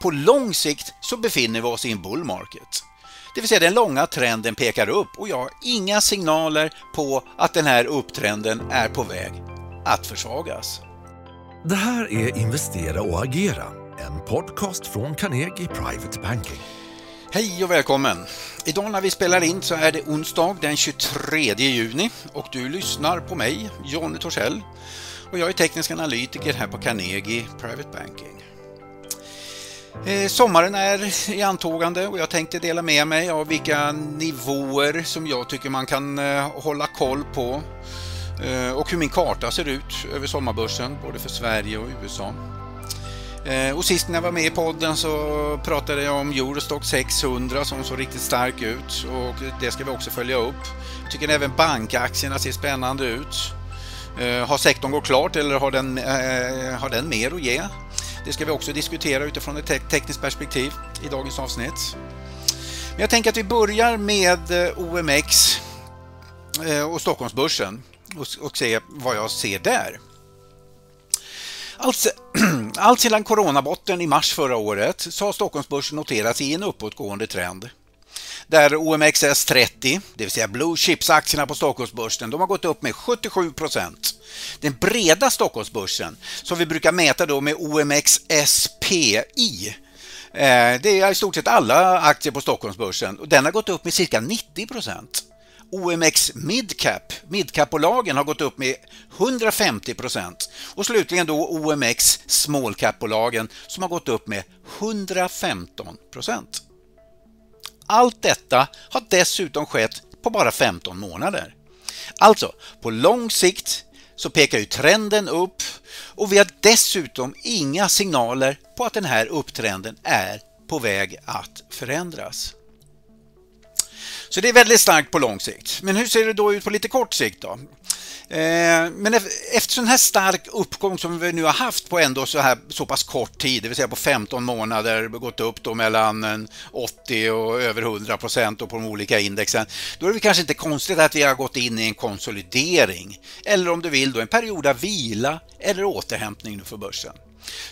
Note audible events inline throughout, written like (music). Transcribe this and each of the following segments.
På lång sikt så befinner vi oss i en bull market. Det vill säga den långa trenden pekar upp och jag har inga signaler på att den här upptrenden är på väg att försvagas. Det här är Investera och agera, en podcast från Carnegie Private Banking. Hej och välkommen! Idag när vi spelar in så är det onsdag den 23 juni och du lyssnar på mig, Jonny Torssell. Och jag är teknisk analytiker här på Carnegie Private Banking. Eh, sommaren är i antågande och jag tänkte dela med mig av vilka nivåer som jag tycker man kan eh, hålla koll på eh, och hur min karta ser ut över sommarbörsen både för Sverige och USA. Och sist när jag var med i podden så pratade jag om Eurostock 600 som såg riktigt stark ut och det ska vi också följa upp. Jag tycker även bankaktierna ser spännande ut. Har sektorn gått klart eller har den, har den mer att ge? Det ska vi också diskutera utifrån ett tekniskt perspektiv i dagens avsnitt. Men jag tänker att vi börjar med eh, OMX eh, och Stockholmsbörsen och se vad jag ser där. Allt, (clears throat) allt sedan coronabotten i mars förra året så har Stockholmsbörsen noterats i en uppåtgående trend där OMXS30, det vill säga Blue Chips-aktierna på Stockholmsbörsen, de har gått upp med 77 procent. Den breda Stockholmsbörsen, som vi brukar mäta då med OMXSPI, eh, det är i stort sett alla aktier på Stockholmsbörsen och den har gått upp med cirka 90 procent. OMX Midcap, Midcap-bolagen har gått upp med 150 procent och slutligen då OMX Smallcap-bolagen som har gått upp med 115 procent. Allt detta har dessutom skett på bara 15 månader. Alltså, på lång sikt så pekar ju trenden upp och vi har dessutom inga signaler på att den här upptrenden är på väg att förändras. Så det är väldigt starkt på lång sikt. Men hur ser det då ut på lite kort sikt då? Eh, men efter sån här stark uppgång som vi nu har haft på ändå så, här, så pass kort tid, det vill säga på 15 månader, gått upp då mellan 80 och över 100 procent på de olika indexen, då är det kanske inte konstigt att vi har gått in i en konsolidering. Eller om du vill då en period av vila eller återhämtning nu för börsen.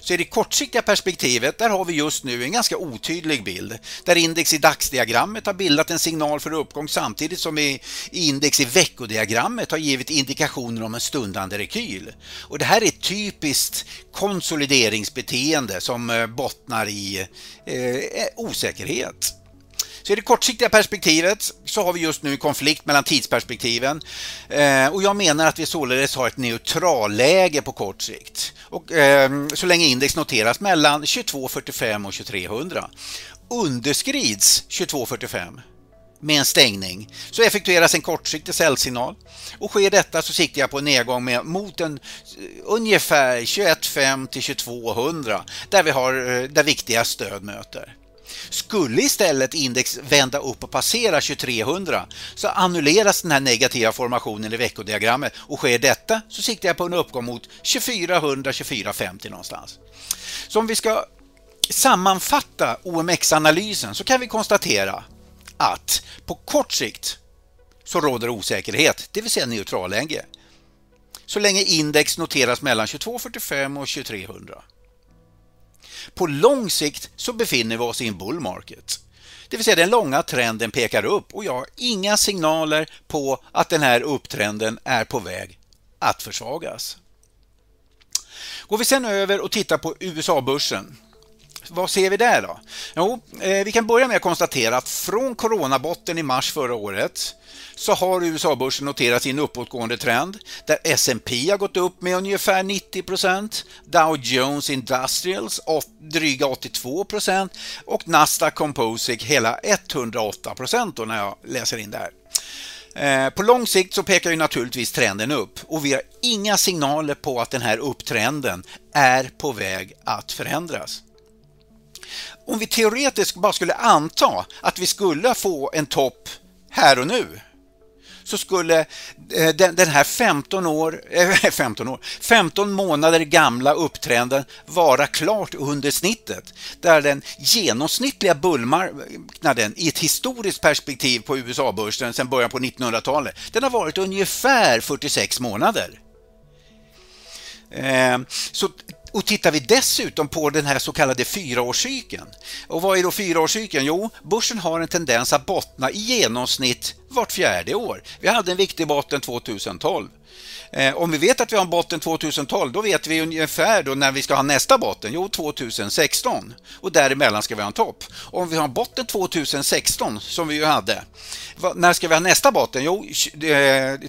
Så i det kortsiktiga perspektivet, där har vi just nu en ganska otydlig bild. Där index i dagsdiagrammet har bildat en signal för uppgång samtidigt som i index i veckodiagrammet har givit indikationer om en stundande rekyl. Och det här är ett typiskt konsolideringsbeteende som eh, bottnar i eh, eh, osäkerhet. Så i det kortsiktiga perspektivet så har vi just nu en konflikt mellan tidsperspektiven eh, och jag menar att vi således har ett neutralläge på kort sikt. Och, eh, så länge index noteras mellan 2245 och 2300. Underskrids 2245 med en stängning så effektueras en kortsiktig säljsignal och sker detta så siktar jag på en nedgång med, mot en eh, ungefär 21,5 till 2200 där vi har eh, där viktiga stöd möter. Skulle istället index vända upp och passera 2300 så annulleras den här negativa formationen i veckodiagrammet och sker detta så siktar jag på en uppgång mot 2400-2450 någonstans. Så om vi ska sammanfatta OMX-analysen så kan vi konstatera att på kort sikt så råder osäkerhet, det vill säga neutralläge. Så länge index noteras mellan 2245 och 2300. På lång sikt så befinner vi oss i en bull market. Det vill säga den långa trenden pekar upp och jag har inga signaler på att den här upptrenden är på väg att försvagas. Går vi sen över och tittar på USA-börsen vad ser vi där då? Jo, eh, vi kan börja med att konstatera att från coronabotten i mars förra året så har USA-börsen noterats i en uppåtgående trend där S&P har gått upp med ungefär 90% Dow Jones Industrials dryga 82% och Nasdaq Composite hela 108 då när jag läser in det här. Eh, på lång sikt så pekar ju naturligtvis trenden upp och vi har inga signaler på att den här upptrenden är på väg att förändras. Om vi teoretiskt bara skulle anta att vi skulle få en topp här och nu så skulle eh, den här 15 år, eh, (laughs) 15 år, 15 månader gamla upptrenden vara klart under snittet. Där den genomsnittliga bullmarknaden i ett historiskt perspektiv på USA-börsen sedan början på 1900-talet, den har varit ungefär 46 månader. Eh, så och tittar vi dessutom på den här så kallade fyraårscykeln. Och vad är då fyraårscykeln? Jo, börsen har en tendens att bottna i genomsnitt vart fjärde år. Vi hade en viktig botten 2012. Eh, om vi vet att vi har en botten 2012, då vet vi ungefär då när vi ska ha nästa botten. Jo, 2016. Och däremellan ska vi ha en topp. Om vi har en botten 2016, som vi ju hade, när ska vi ha nästa botten? Jo,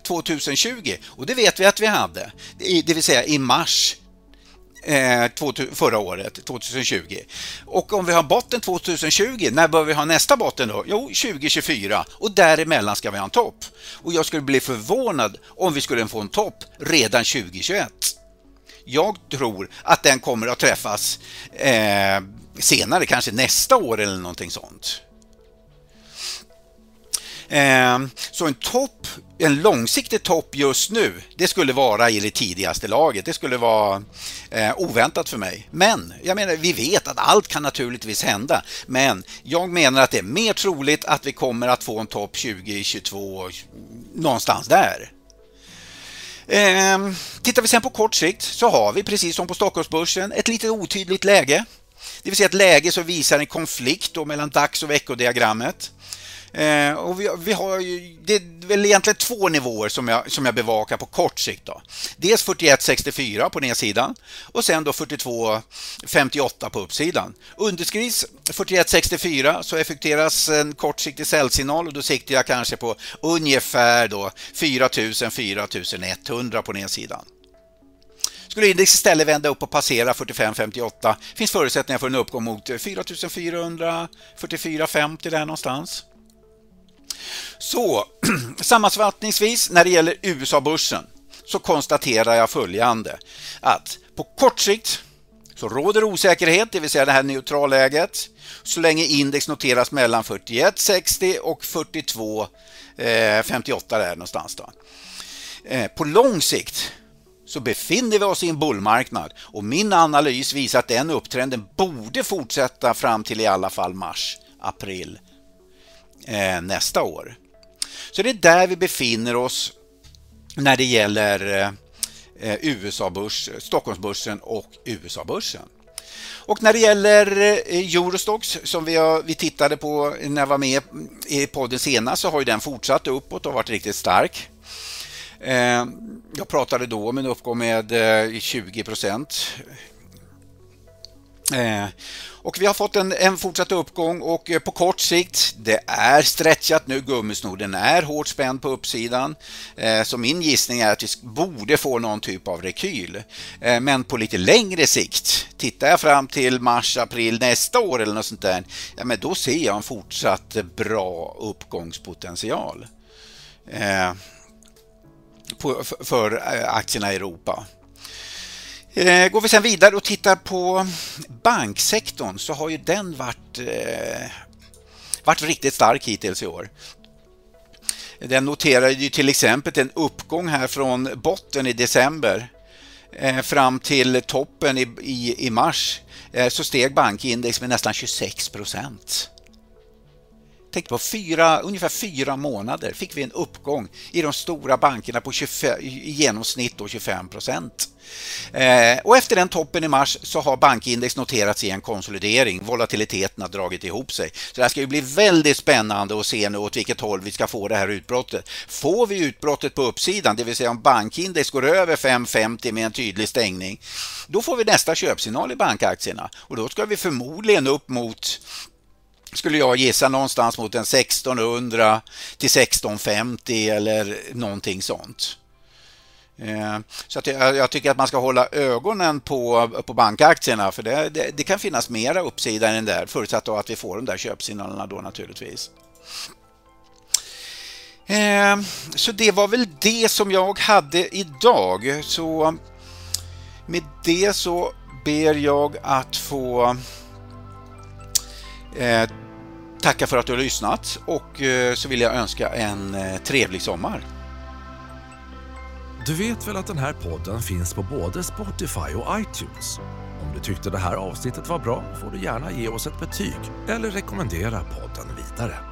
2020. Eh, och det vet vi att vi hade, det vill säga i mars Eh, förra året, 2020. Och om vi har botten 2020, när bör vi ha nästa botten då? Jo, 2024 och däremellan ska vi ha en topp. Och jag skulle bli förvånad om vi skulle få en topp redan 2021. Jag tror att den kommer att träffas eh, senare, kanske nästa år eller någonting sånt. Ehm, så en topp, en långsiktig topp just nu, det skulle vara i det tidigaste laget. Det skulle vara eh, oväntat för mig. Men jag menar, vi vet att allt kan naturligtvis hända. Men jag menar att det är mer troligt att vi kommer att få en topp 2022 någonstans där. Ehm, tittar vi sen på kort sikt så har vi precis som på Stockholmsbörsen ett lite otydligt läge. Det vill säga ett läge som visar en konflikt mellan dags och veckodiagrammet. Eh, och vi, vi, har ju, det är väl egentligen två nivåer som jag, som jag bevakar på kort sikt. Då. Dels 41,64 på nedsidan och sen då 42,58 på uppsidan. Underskrids 41,64 så effekteras en kortsiktig säljsignal och då siktar jag kanske på ungefär då 4000 4100 på nedsidan. Skulle index istället vända upp och passera 45,58 finns förutsättningar för en uppgång mot 4400 44,50 där någonstans. Så (clears throat) sammanfattningsvis när det gäller USA-börsen så konstaterar jag följande att på kort sikt så råder osäkerhet, det vill säga det här neutralläget, så länge index noteras mellan 41,60 och 42,58 eh, där någonstans. Då. Eh, på lång sikt så befinner vi oss i en bullmarknad och min analys visar att den upptrenden borde fortsätta fram till i alla fall mars, april Eh, nästa år. Så det är där vi befinner oss när det gäller eh, USA-börs, Stockholmsbörsen och USA-börsen. Och när det gäller eh, Eurostox som vi, har, vi tittade på när jag var med i podden senast så har ju den fortsatt uppåt och varit riktigt stark. Eh, jag pratade då om en uppgång med 20 procent Eh, och vi har fått en, en fortsatt uppgång och eh, på kort sikt, det är stretchat nu, gummisnoden är hårt spänd på uppsidan. Eh, så min gissning är att vi borde få någon typ av rekyl. Men på lite längre sikt, tittar jag fram till mars, april nästa år eller något sånt där, ja, men då ser jag en fortsatt bra uppgångspotential för aktierna i Europa. Eh, går vi sen vidare och tittar på banksektorn så har ju den varit, eh, varit riktigt stark hittills i år. Den noterade ju till exempel en uppgång här från botten i december eh, fram till toppen i, i, i mars eh, så steg bankindex med nästan 26 procent. Tänk på fyra, ungefär fyra månader fick vi en uppgång i de stora bankerna på 25, i genomsnitt då 25 procent. Eh, och efter den toppen i mars så har bankindex noterats i en konsolidering. Volatiliteten har dragit ihop sig. Så det här ska ju bli väldigt spännande att se nu åt vilket håll vi ska få det här utbrottet. Får vi utbrottet på uppsidan, det vill säga om bankindex går över 5,50 med en tydlig stängning, då får vi nästa köpsignal i bankaktierna och då ska vi förmodligen upp mot skulle jag gissa någonstans mot en 1600 till 1650 eller någonting sånt. Eh, så att jag, jag, tycker att man ska hålla ögonen på, på bankaktierna för det, det, det kan finnas mera uppsida än där förutsatt att vi får de där köpsignalerna då naturligtvis. Eh, så det var väl det som jag hade idag. Så med det så ber jag att få eh, tacka för att du har lyssnat och eh, så vill jag önska en eh, trevlig sommar. Du vet väl att den här podden finns på både Spotify och iTunes? Om du tyckte det här avsnittet var bra får du gärna ge oss ett betyg eller rekommendera podden vidare.